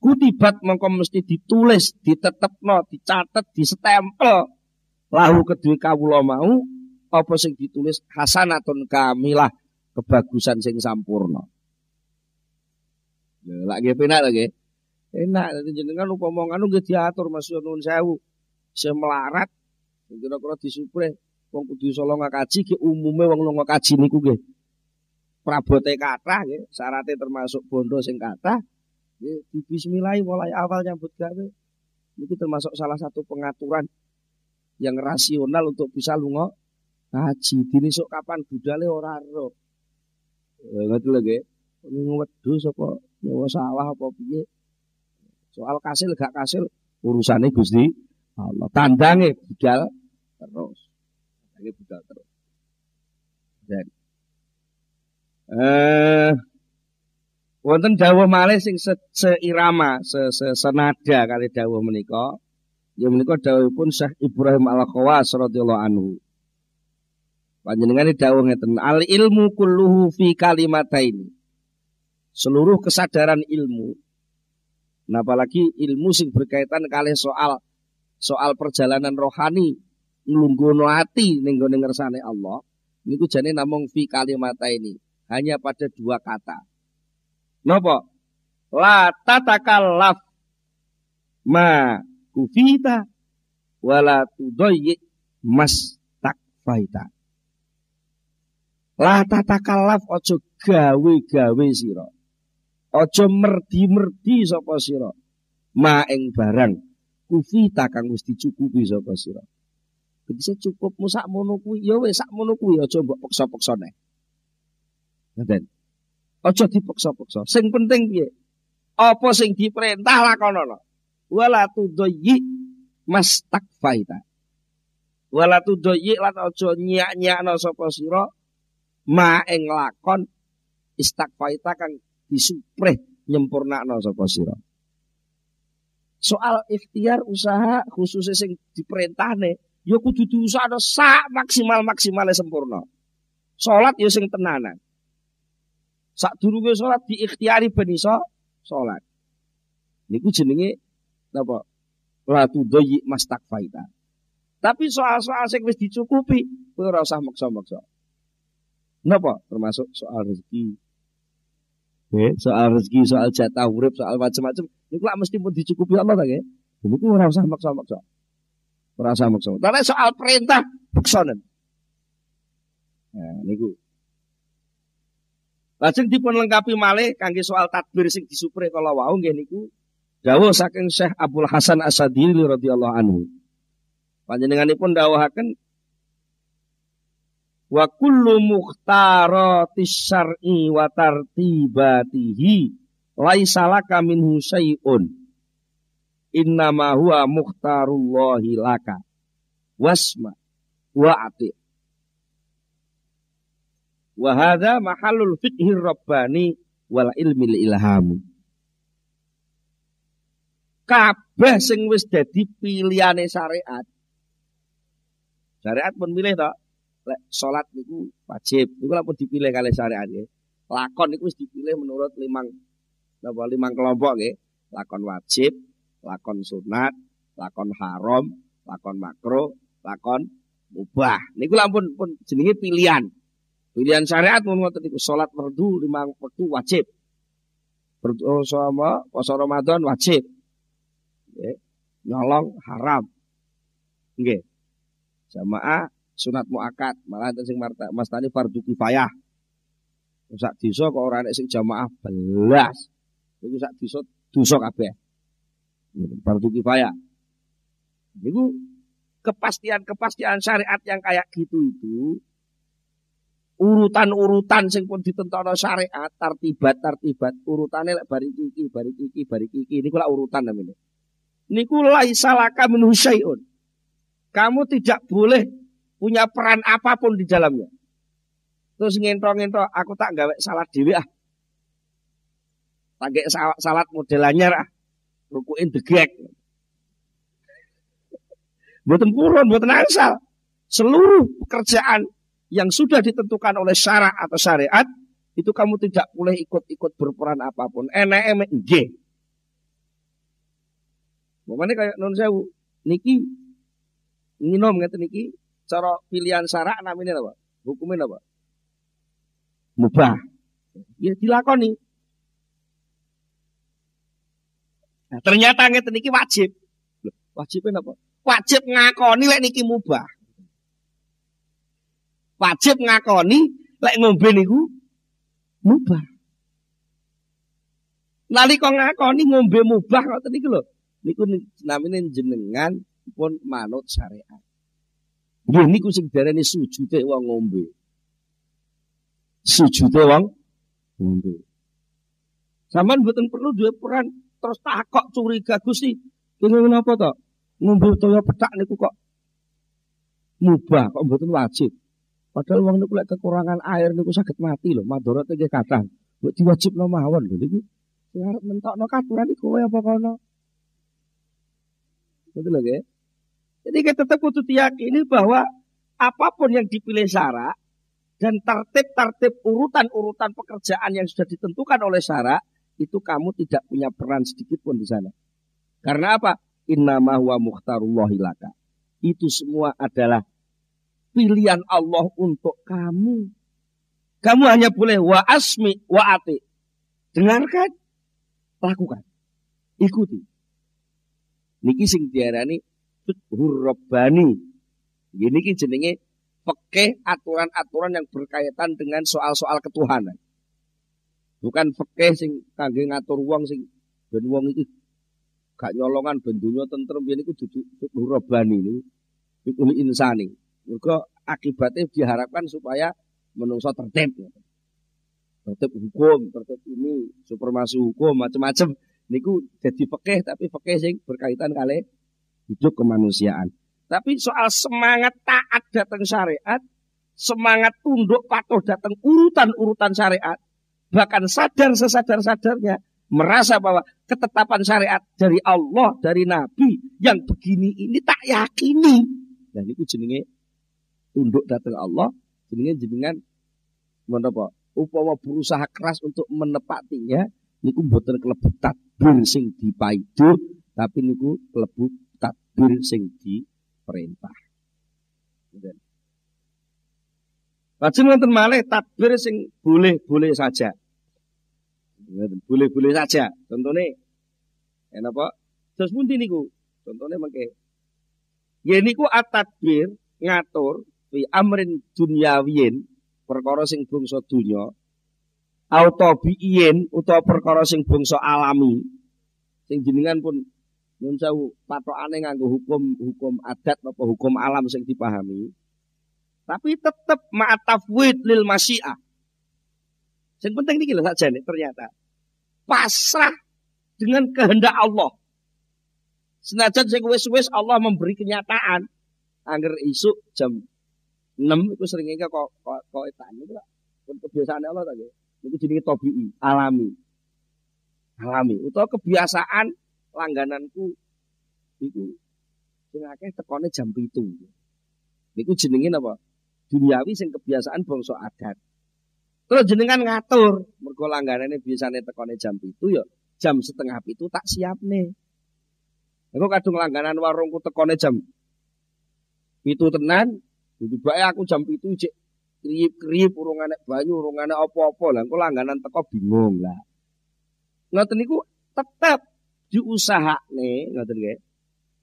kutibat mengko mesti ditulis, ditetepno, dicatet, stempel lahu kedue kawula mau apa sing ditulis? Hasanatun kamilah kebagusan sing sampurna. Ya lagi penak lagi. Enak jenengan upama ngono nggih diatur Mas Yunus sewu. Saya melarat Kira-kira disupre wong kudu iso longa kaji ki umume wong longa kaji niku nggih. Prabote kathah nggih, syaratnya termasuk bondo sing kathah. Nggih, bismillah mulai awal nyambut gawe. Ini termasuk salah satu pengaturan yang rasional untuk bisa lunga kaji. Dini sok kapan budale ora ero. Ngerti lho nggih. Wedhus apa nyawa sawah apa piye. Soal kasil gak kasil urusane Gusti Allah. Tandange budal terus. Ini budal terus. Dan eh wonten dawuh malih sing se, seirama, se, se, senada kali dawuh menika. Ya menika dawuhipun Syekh Ibrahim Al-Khawas radhiyallahu anhu. Panjenengan dawuh ngeten, al ilmu kulluhu fi kalimataini. Seluruh kesadaran ilmu. Nah, apalagi ilmu sing berkaitan kali soal soal perjalanan rohani nglungguhno ati ning gone ngersane Allah niku jane namung fi kalimata ini hanya pada dua kata napa la tatakallaf ma kufita wala tudayyi mas takfaita la tatakallaf aja gawe-gawe sira aja merdi-merdi sapa sira ma ing barang kufita kang wis dicukupi sapa sira bisa cukup musak mono kuwi ya wis sak mono kuwi aja mbok peksa-peksa nek. Ngoten. Aja dipeksa-peksa. Sing penting piye? Apa sing diperintah lakonono. Wala tudayyi mastakfaita. Wala tudayyi lan aja nyak-nyakno sapa sira ma ing lakon istakfaita kang disupreh nyempurnakno sapa sira. Soal ikhtiar usaha khususnya sing diperintah nih ya kudu diusahakno sak maksimal-maksimale sempurna. Salat ya sing tenanan. Sak durunge salat diikhtiari ben iso salat. Niku jenenge napa? La tudayyi mastakfaita. Tapi soal-soal sing wis dicukupi, ora usah maksa-maksa. Napa? Termasuk soal rezeki. Eh, soal rezeki, soal jatah urip, soal macam-macam. Niku lah mesti pun dicukupi Allah ta nggih. Niku ora usah maksa-maksa. Merasa maksa. Tapi soal perintah beksonen. Nah, niku. Lajeng dipun lengkapi malih kangge soal tadbir sing disupre kala wau nggih niku dawuh saking Syekh Abdul Hasan Asadili radhiyallahu anhu. Panjenenganipun dawuhaken wa kullu mukhtarati syar'i wa tartibatihi. Laisa laka minhu syai'un. Innama huwa mukhtarullahi laka. Wasma wa ati wa hadha mahallul fiqhir rabbani wal ilmil ilham kabeh sing wis dadi pilihane syariat. Syariat pun milih to lek salat niku wajib niku pun dipilih kali syariat ya lakon niku wis dipilih menurut limang napa limang kelompok nggih lakon wajib lakon sunat, lakon haram, lakon makro, lakon mubah. Niku lampun pun jenenge pilihan. Pilihan syariat mun ngoten niku salat fardu lima waktu wajib. Bersama puasa Ramadan wajib. Nggih. Nyolong haram. Nggih. Jamaah sunat muakat, malah sing mastani fardu kifayah. Sak desa kok ora enek sing jamaah belas. Iku sak desa dosa kabeh. Fardu kifayah. Niku kepastian-kepastian syariat yang kayak gitu itu urutan-urutan sing pun ditentono syariat tartibat tartibat urutane lek bari iki bari iki bari iki niku lak urutan namanya niku laisa laka min syai'un kamu tidak boleh punya peran apa pun di dalamnya terus ngentro-ngentro aku tak gawe salat dhewe ah tak salat modelannya ah rukuin degek Buatan purun, buatan angsal. Seluruh pekerjaan yang sudah ditentukan oleh syarat atau syariat, itu kamu tidak boleh ikut-ikut berperan apa pun. Enak G. Makanya kayak non sewu, niki nginom ngerti niki cara pilihan syarat namanya apa? Hukumnya apa? Mubah. Ya dilakoni. Nah, ternyata ngerti niki wajib. Wajibnya apa? wajib ngakoni lek niki mubah. Wajib ngakoni lek ngombe niku mubah. Nalika ngakoni ngombe mubah ngoten niku lho. Niku namine jenengan pun manut syariat. Nggih niku sing diarani sujude wong ngombe. Sujude wong ngombe. Saman mboten perlu duwe peran terus takok curiga Gusti. Kene napa to? ngombe toya petak niku kok mubah kok mboten wajib. Padahal wong niku lek kekurangan air niku sakit mati lho, madharat nggih kathah. Mbok diwajibno mawon lho niku. Sing arep mentokno katuran iku kowe apa kono. Betul lho. Jadi kita tetap kudu diyakini bahwa apa pun yang dipilih syarat dan tertib-tertib urutan-urutan pekerjaan yang sudah ditentukan oleh syarat itu kamu tidak punya peran sedikit pun di sana. Karena apa? innama huwa mukhtarullahi laka. Itu semua adalah pilihan Allah untuk kamu. Kamu hanya boleh wa asmi wa ati. Dengarkan, lakukan. Ikuti. Niki sing diarani fiqhur rabbani. Ini ki jenenge fikih aturan-aturan yang berkaitan dengan soal-soal ketuhanan. Bukan fikih sing kangge ngatur wong sing ben wong iki. Gak nyolongan bendunya tentrem ini ku duduk robani ini fikul insani. Mereka akibatnya diharapkan supaya menungso tertib. Tertib hukum tertib ini supermasi hukum macam-macam niku jadi pekeh tapi pekeh sing berkaitan kali hidup kemanusiaan tapi soal semangat taat datang syariat semangat tunduk patuh datang urutan-urutan syariat bahkan sadar sesadar-sadarnya merasa bahwa ketetapan syariat dari Allah, dari Nabi yang begini ini tak yakini. Dan itu jenenge tunduk datang Allah, jenenge jenengan menapa? Upama berusaha keras untuk menepatinya, niku mboten klebu takbir sing dipaido, tapi niku klebu takbir sing diperintah. Lajeng wonten malih takbir sing boleh-boleh saja. Boleh-boleh saja. Contohnya, enak apa? Terus pundi niku? Contohnya mengke. Ya niku atadbir ngatur fi amrin dunyawiyin perkara sing bangsa dunya auto biyin utawa perkara sing bangsa alami sing jenengan pun nun sewu patokane nganggo hukum hukum adat apa hukum alam sing dipahami tapi tetap ma'atafwid lil masyiah yang penting ini lho saja nih ternyata pasrah dengan kehendak Allah. Senajan sing wis-wis Allah memberi kenyataan. Angger isuk jam 6 itu seringnya kok kok kok etan itu lah. Kebiasaan Allah tadi. Itu jadi tobi'i, alami. Alami. Itu kebiasaan langgananku itu sing akeh tekone jam 7. Niku jenenge apa? Duniawi sing kebiasaan bangsa adat. Terus jenengan ngatur, mergo langganane biasane tekone jam itu ya jam setengah itu tak siap nih. Aku kadung langganan warungku tekone jam itu tenan, tiba aku jam itu cek kriip kriip urung anek banyu urung anek apa-apa lah. Aku langganan teko bingung lah. ngoten niku tetep diusahakne ngoten nggih.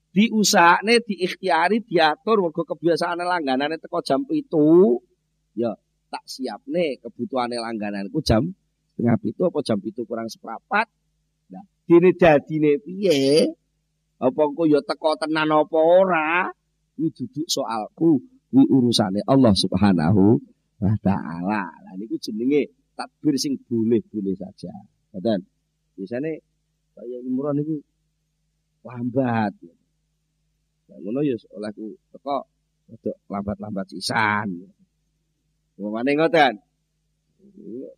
Diusahakne diikhtiari diatur mergo kebiasaan langganane teko jam itu ya tak siapne kebutuhane langgananku jam setengah itu apa jam itu kurang seperempat. Nah, dene dadine piye? Apa engko ya teko tenan apa ora? Kuwi duduk soalku, kuwi urusane Allah Subhanahu wa taala. Lah niku jenenge takbir sing boleh-boleh saja. Ngoten. Biasane kaya imron niku lambat. Lah ngono ya olehku teko rada lambat-lambat sisan. Wongane ngoten.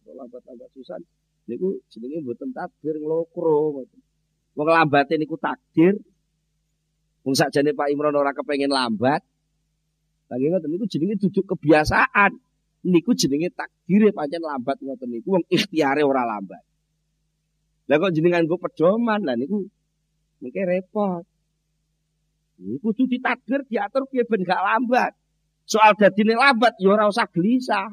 Lambat-lambat sisan niku jenenge mboten takbir nglokro ngoten. Wong lambate niku takdir. Wong sakjane Pak Imron ora kepengin lambat. Lagi ngoten niku jenenge duduk kebiasaan niku jenenge takdire pancen lambat ngoten niku wong ikhtiare ora lambat. Lah kok jenengan go pedoman lah niku mungkin repot. Kudu ditakdir diatur piye ben gak lambat. Soal dadine lambat ya ora usah gelisah.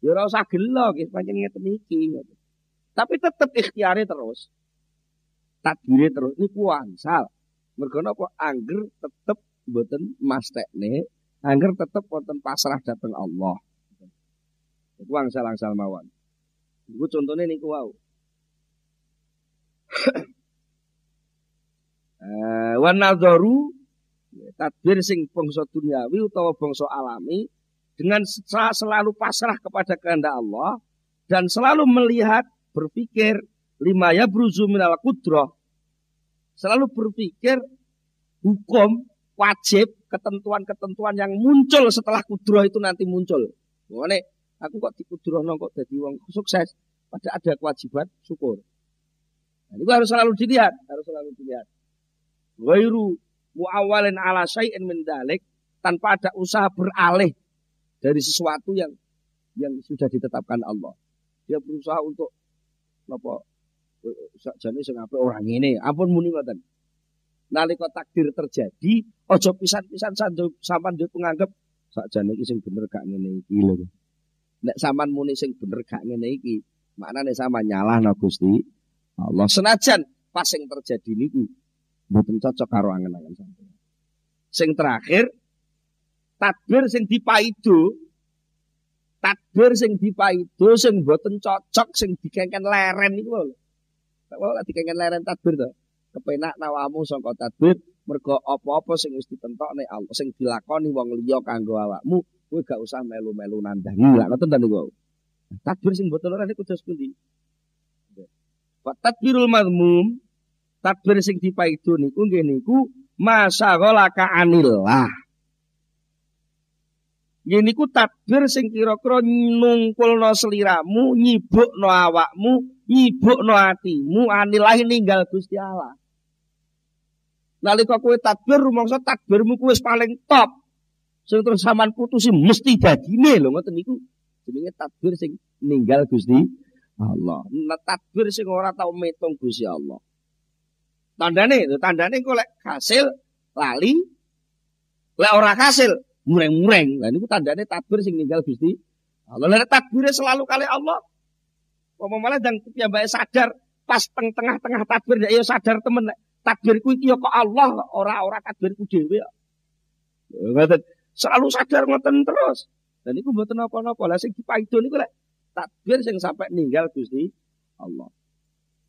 Ya ora usah gelo nggih pancen ngeten iki. Tapi tetep ikhtiare terus. Takdire terus niku wangsal. Mergo napa angger tetep mboten mastekne Angger tetep wonten pasrah dateng Allah. Iku angsal-angsal mawon. Iku contone niku wau. Eh, wa nadharu tadbir sing bangsa duniawi utawa bangsa alami dengan selalu pasrah kepada kehendak Allah dan selalu melihat berpikir lima ya bruzu minal kudrah selalu berpikir hukum wajib ketentuan-ketentuan yang muncul setelah kudroh itu nanti muncul. Mengenai aku kok dikudroh kok jadi wong sukses, pada ada kewajiban syukur. Nah, itu harus selalu dilihat, harus selalu dilihat. Wairu muawalin ala syai'in min dalik, tanpa ada usaha beralih dari sesuatu yang yang sudah ditetapkan Allah. Dia berusaha untuk apa sakjane sing orang ini, ampun muni ngoten nalika takdir terjadi ojo pisan-pisan sampean yo nganggep sakjane iki sing bener gak ngene iki lho. Nek sampean muni sing bener gak ngene iki, maknane sama nyalahno Gusti Allah. Senajan pas sing terjadi niku mboten cocok karo angen-angen sampean. Sing terakhir takdir sing dipaido takdir sing dipaido sing mboten cocok sing dikengken leren niku lho. Kalau dikengken leren takdir to kepenak nawamu sangka tadbir mergo apa-apa sing wis ditentokne Allah sing dilakoni wong liya kanggo awakmu kowe gak usah melu-melu nandangi lak ngoten ta niku tadbir sing boten ora niku dos pundi Wa tadbirul mazmum tadbir sing dipaido niku nggih niku masaghalaka anillah Nggih niku tadbir sing kira-kira nungkulno sliramu, nyibukno awakmu, nyibukno atimu anilahi ninggal Gusti Allah. Nalika kowe takbir rumangsa takbirmu kuwi paling top. Sing terus sampean putusi mesti dadine lho ngoten niku. Jenenge takbir sing ninggal Gusti Allah. Nah, takbir sing ora tau metung Gusti Allah. Tandane, tandane kok lek hasil lali lek ora hasil mureng-mureng. Lah niku tandane takbir sing ninggal Gusti Allah. Lek takbire selalu kali Allah. Apa malah dan piyambake sadar pas tengah-tengah takbir ya sadar temen takbirku iki ya kok Allah ora-ora takbirku dhewe. Selalu sadar ngoten terus. Dan iku mboten napa-napa. Lah sing dipaido niku lek takbir sing sampai ninggal Gusti Allah.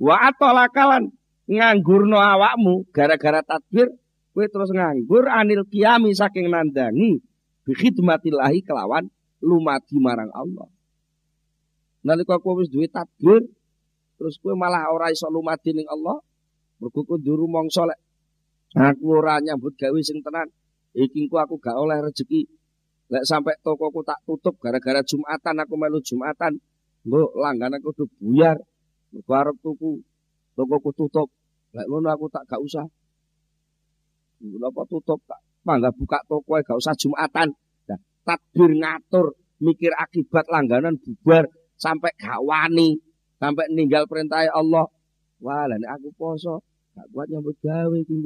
Wa atolakalan nganggurno awakmu gara-gara takbir kowe terus nganggur anil kiami saking nandangi bi khidmatillahi kelawan lumadi marang Allah. Nalika kowe wis duwe takbir terus kowe malah ora iso lumadi ning Allah, Mergo kudu rumangsa lek aku ora nyambut gawe sing tenan. Iki aku gak oleh rezeki. Lek sampai tokoku tak tutup gara-gara Jumatan aku melu Jumatan. Mbok langganan aku udah buyar. Mergo arep tuku tokoku tutup. Lek ngono aku tak gak usah. Napa tutup tak mangga buka toko gak usah Jumatan. Nah, takbir ngatur mikir akibat langganan bubar sampai gak wani sampai ninggal perintah Allah. Wah, lah aku poso Gak kuat nyambut gawe iki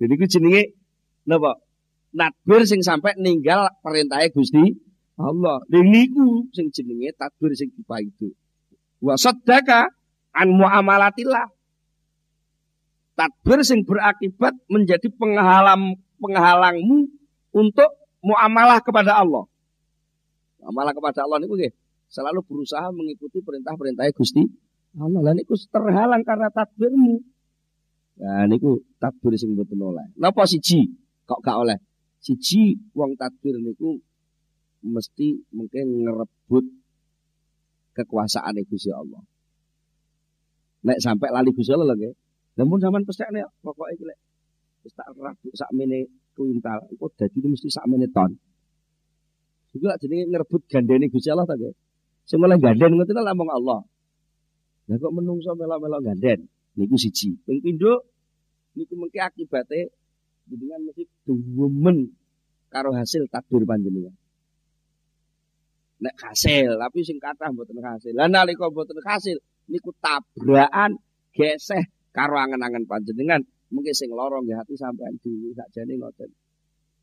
Jadi ku jenenge napa? Nadbir sing sampai ninggal perintahnya Gusti Allah. Niku sing jenenge tadbir sing itu. Wa saddaka an muamalatillah. Tadbir sing berakibat menjadi penghalang penghalangmu untuk muamalah kepada Allah. Muamalah kepada Allah niku nggih selalu berusaha mengikuti perintah-perintah Gusti Allah. Lah niku terhalang karena tadbirmu. Nah niku tadbir sing mboten oleh. Napa siji kok gak oleh? Siji wong tadbir niku mesti mungkin ngerebut kekuasaan Gusti Allah. Nek sampai lali Gusti Allah lho Namun zaman pestekne pokoknya iki lek wis tak rabuk sakmene kuintal, engko dadi mesti sakmene ton. Juga jadi ngerebut gandene Gusti Allah ta nggih. Sing oleh ganden ngoten namung Allah. Lah kok menungso melo-melo ganden niku siji. Ping pindho niku mengki akibate jenengan mesti duwemen karo hasil takdir panjenengan. Nek hasil, tapi sing kathah mboten hasil. Lah nalika mboten hasil niku tabrakan geseh karo angen-angen panjenengan. Mungkin sing loro nggih hati sampean dulu sakjane ngoten.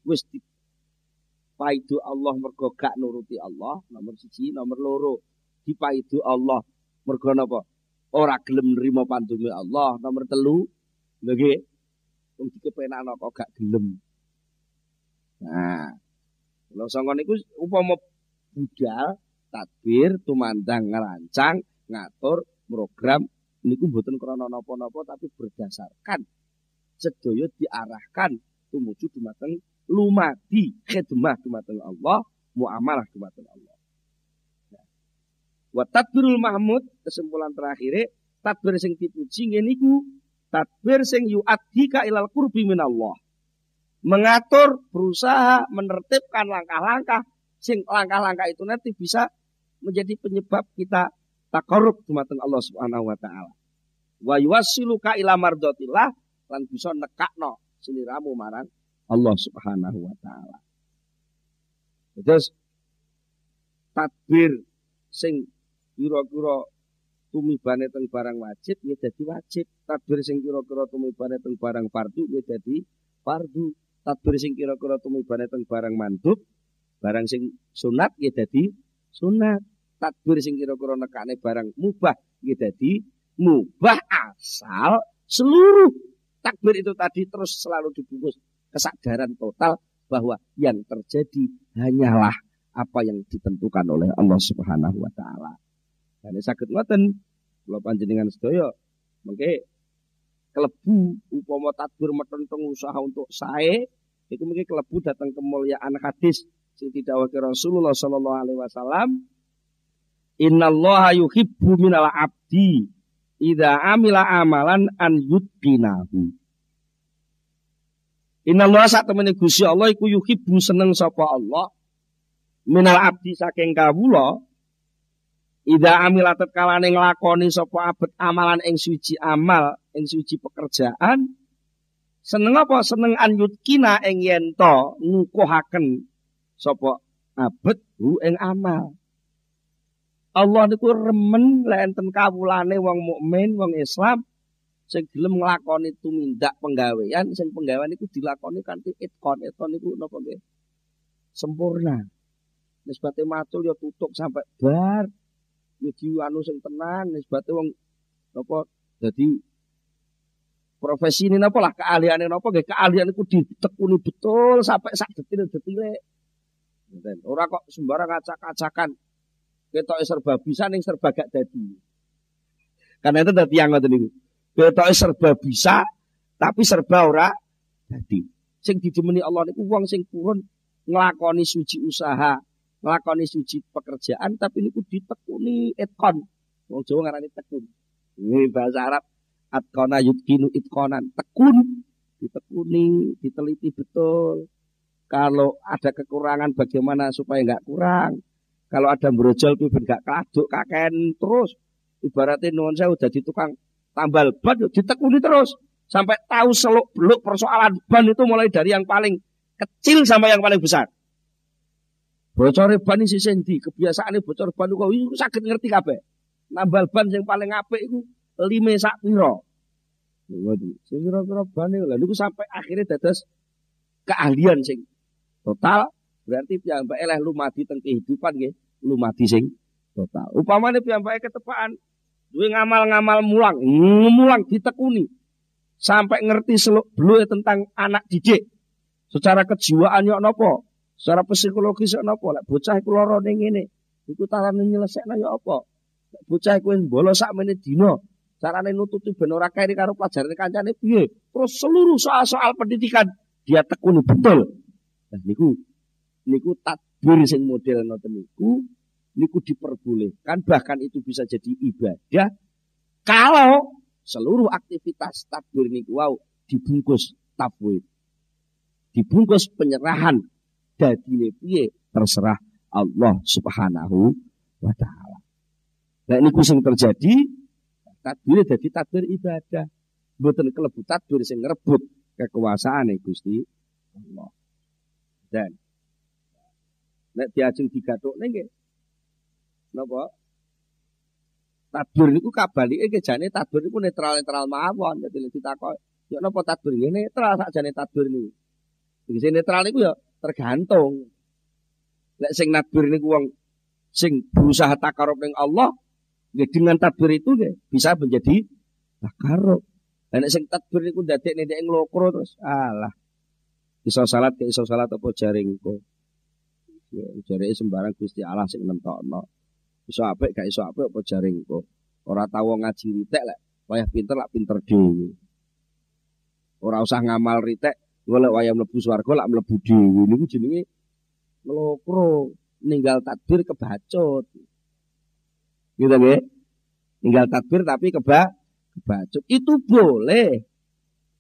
Wis dipaidu Allah mergo gak nuruti Allah, nomor siji, nomor loro dipaidu Allah mergo napa? Ora gelem nrimo pandume Allah, nomor telu nggih wong dikepenakno kok gak gelem. Nah, lho sangka niku upama budal, tadbir, tumandang, ngerancang, ngatur, program niku mboten krana napa-napa tapi berdasarkan sedaya diarahkan tumuju dumateng lumadi khidmah dumateng Allah, muamalah dumateng Allah. Wa tadbirul mahmud kesimpulan terakhir tadbir sing dipuji ngene Tadbir sing yu'addika ilal qurbi minallah. Mengatur, berusaha, menertibkan langkah-langkah sing langkah-langkah itu nanti bisa menjadi penyebab kita takarub dumateng Allah Subhanahu wa taala. Wa yuwassiluka ila mardatillah lan bisa nekakno seliramu marang Allah Subhanahu wa taala. Terus tadbir sing kira-kira tumibane teng barang wajib ya jadi wajib. Tadbir sing kira-kira tumibane teng barang fardu ya jadi fardu. Tadbir sing kira-kira tumibane teng barang mandub, barang sing sunat ya jadi sunat. Tadbir sing kira-kira nekane barang mubah ya jadi mubah asal seluruh takbir itu tadi terus selalu dibungkus kesadaran total bahwa yang terjadi hanyalah apa yang ditentukan oleh Allah Subhanahu wa taala. Dan sakit ngoten. Kalau panjenengan sedaya mengke kelebu upama tadbir metenteng usaha untuk sae itu mungkin kelebu datang kemuliaan hadis sing didhawuhke Rasulullah sallallahu alaihi wasallam. Innallaha yuhibbu minal abdi idza amila amalan an yutqinahu Innallaha sak temene Gusti Allah iku yuhibbu seneng sapa Allah minal abdi saking kawula Ida amilatet kalane nglakoni sapa abet amalan ing suci amal, ing suci pekerjaan. Seneng apa? Seneng anyut kina ing yen to ngukuhaken sapa abet hu ing amal. Allah niku remen lek enten kawulane wong mukmin, wong Islam sing gelem nglakoni tumindak penggawean sing penggawean niku dilakoni kanthi itkon. Itkon niku napa nggih? Sempurna. Nisbate matul ya tutuk sampai bar nyuci anu sing tenan nisbate wong napa dadi profesi ini napa lah keahlian napa nggih keahlian iku ditekuni betul sampai sak detil-detile. Ora kok sembarang acak-acakan ketoke serba bisa ning serba gak dadi. Karena itu dadi yang ngoten niku. Ketoke serba bisa tapi serba ora dadi. Sing didemeni Allah niku wong sing purun nglakoni suci usaha nglakoni suci pekerjaan tapi niku ditekuni etkon. Wong Jawa ngarani tekun. Ini bahasa Arab atkona yutkinu itkonan. Tekun ditekuni, diteliti betul. Kalau ada kekurangan bagaimana supaya nggak kurang. Kalau ada brojol itu nggak kaduk kaken terus. Ibaratnya nuwun saya udah di tukang tambal ban ditekuni terus sampai tahu seluk beluk persoalan ban itu mulai dari yang paling kecil sampai yang paling besar. Bocor ban isi sendi, kebiasaane bocor ban kok iku saged ngerti kabeh. Nambal ban sing paling apik iku lime sak pira. Waduh, sing kira-kira ban lha niku sampai akhirnya dados keahlian sing total berarti piyambake leh lumadi teng kehidupan nggih, lumadi sing total. Upamane piyambake ketepaan Duwe ngamal-ngamal mulang, mulang ditekuni. Sampai ngerti seluk beluk tentang anak didik. Secara kejiwaan yo nopo, secara psikologis yo nopo. Lek bocah iku lara ning ngene, iku tarane nyelesekno yo apa? Lek bocah iku bolos sak menit dina, carane nututi ben ora keri karo pelajaran kancane piye? Terus seluruh soal-soal pendidikan dia tekuni betul. Nah niku niku tadbir sing model ngoten niku niku diperbolehkan bahkan itu bisa jadi ibadah kalau seluruh aktivitas takbir niku wow dibungkus tabwid dibungkus penyerahan dadine piye terserah Allah Subhanahu wa taala. Nah niku sing terjadi takbir jadi takbir ibadah. Mboten kelebu takbir sing ngrebut kekuasaan Gusti Allah. Dan nek diajeng digathukne nggih Napa? Tadbir niku kabalike kejane tadbir niku netral-netral mawon. Dadi ditakok, ya napa tadbir nggih netral sakjane tadbir niku. Tegese netral niku ya tergantung. Lek sing nadbir niku wong sing berusaha takarub ning Allah, nggih dengan tadbir itu nggih bisa menjadi takarub. Lah nek sing tadbir niku ndadekne nek nglokro terus alah. Iso salat ke iso salat apa jaring kok. Ya, jareke sembarang Gusti Allah sing nentokno. Iso apik gak iso apik apa jaring kok. Ora tau ngaji ritek lek wayah pinter lak pinter dhewe. Ora usah ngamal ritek golek wayah mlebu swarga lak mlebu dhewe niku jenenge ngelokro ninggal takbir kebacut. Gitu nggih? Ninggal takbir tapi keba kebacut. Itu boleh.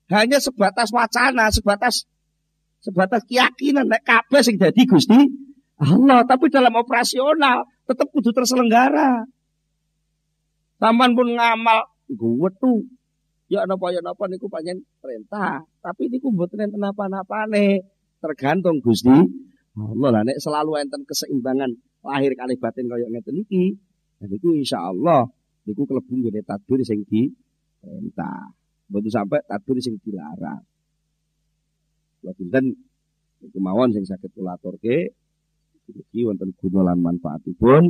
Hanya sebatas wacana, sebatas sebatas keyakinan nek kabeh sing dadi Gusti Allah, tapi dalam operasional tetap kudu terselenggara. Taman pun ngamal gue tuh. Ya napa ya napa niku panjen perintah, tapi niku mboten enten napa nih Tergantung Gusti Allah lah nek selalu enten keseimbangan lahir kali batin kaya ngeten iki. Dan niku insyaallah niku klebu ngene tadbir sing di perintah. Mboten sampai tadbir sing dilarang. Lha pinten niku mawon sing saged kula aturke Mugi wonten guna lan manfaatipun.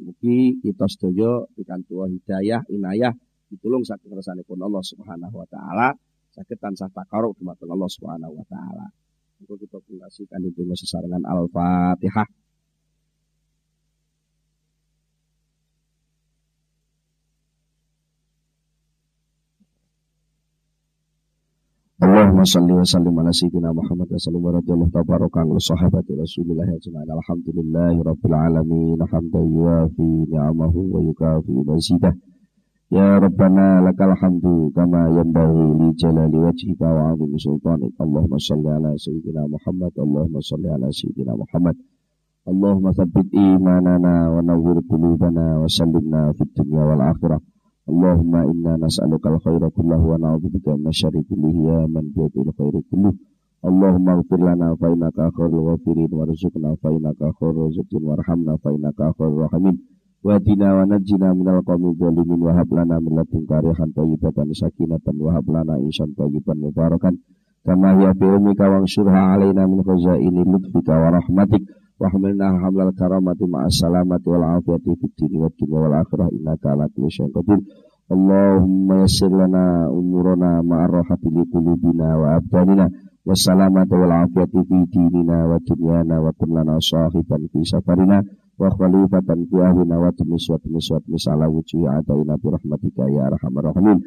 Mugi kita sedaya pikantuk hidayah, inayah, ditulung saking pun Allah Subhanahu wa taala, saged tansah takaruk dumateng Allah Subhanahu wa taala. Untuk kita pungkasikan itu sesarengan Al-Fatihah. Allahumma salli wa sallim ala sayyidina Muhammad wa sallim wa radiyallahu tabarakan wa sahabati Rasulillah ajma'in alhamdulillahi rabbil alamin hamdan yuafi ni'amahu wa yukafi mazidah Ya Rabbana lakal hamdu kama yanbaghi li jalali wajhika wa 'azimi sultanik. Allahumma salli ala sayyidina Muhammad Allahumma salli ala sayyidina Muhammad. Allahumma thabbit imanana wa nawwir qulubana wa sallimna fid dunya wal akhirah. Allahumma inna nas'aluka al-khaira kullahu wa na'udzubika min syarri kullihi ya man biyadil khairu kulluh. Allahumma ighfir lana fa innaka khairul ghafirin warzuqna fa rahimin. Wa wa najjina minal qawmi dhalimin wa hab lana min ladunka rihan thayyibatan sakinatan wa hab lana insan thayyiban mubarakan. Kama hiya fi ummika wa alaina min khazaini lutfika wa rahmatik. Wahmilna hamlal karamati ma'as salamati wal afiyati fid dini wad dunya wal akhirah innaka ala kulli syai'in qadir. Allahumma yassir lana umurana ma'ar rahati li qulubina wa abdanina wassalamata wal afiyati fi dinina wa dunyana wa kun sahiban fi safarina wa khalifatan fi ahlina wa tumis wa tumis wa tumis ala wujuhi adaina bi rahmatika ya arhamar rahimin.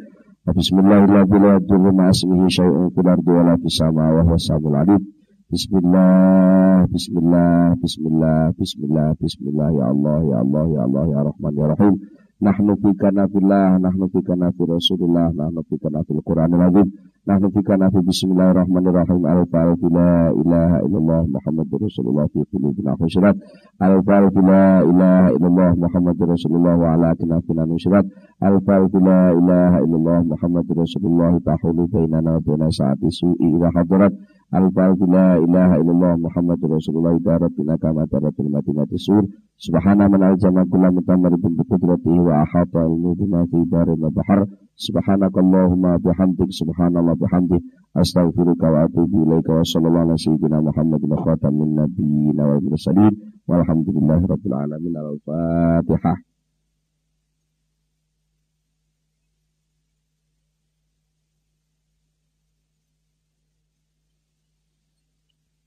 Bismillahirrahmanirrahim. Ma'asmihi syai'un fil ardi wa la fis sama wa huwa alim. Bismillah, Bismillah, Bismillah, Bismillah, Bismillah, Ya Allah, Ya Allah, Ya Allah, Ya Rahman, Ya Rahim. Nahnu fika nafillah, nahnu fika nafil Rasulullah, nahnu fika nafil Quranul Azim, nahnu fika nafil Bismillahirrahmanirrahim. Al-Fa'al la ilaha illallah Muhammadur Rasulullah fi qulubina khusrat. Al-Fa'al la ilaha illallah Muhammadur Rasulullah wa ala tinafina nusrat. Al-Fa'al la ilaha illallah Muhammadur Rasulullah tahulu bainana wa baina sa'ati su'i ila hadrat. Al-Fatiha la ilaha illallah Muhammadur Rasulullah ibarat bina kama taratul madinati sur. Subhana man aljama kulla mutamar bin biqudratihi wa ahata ilmu bima fi darin wa bahar. Subhanakallahumma bihamdik Subhanallah bihamdik. Astaghfiruka wa atubu ilaika wa sallallahu ala sayyidina Muhammadin khatamin nabiyina wa mursalin. Walhamdulillahi rabbil alamin. Al-Fatihah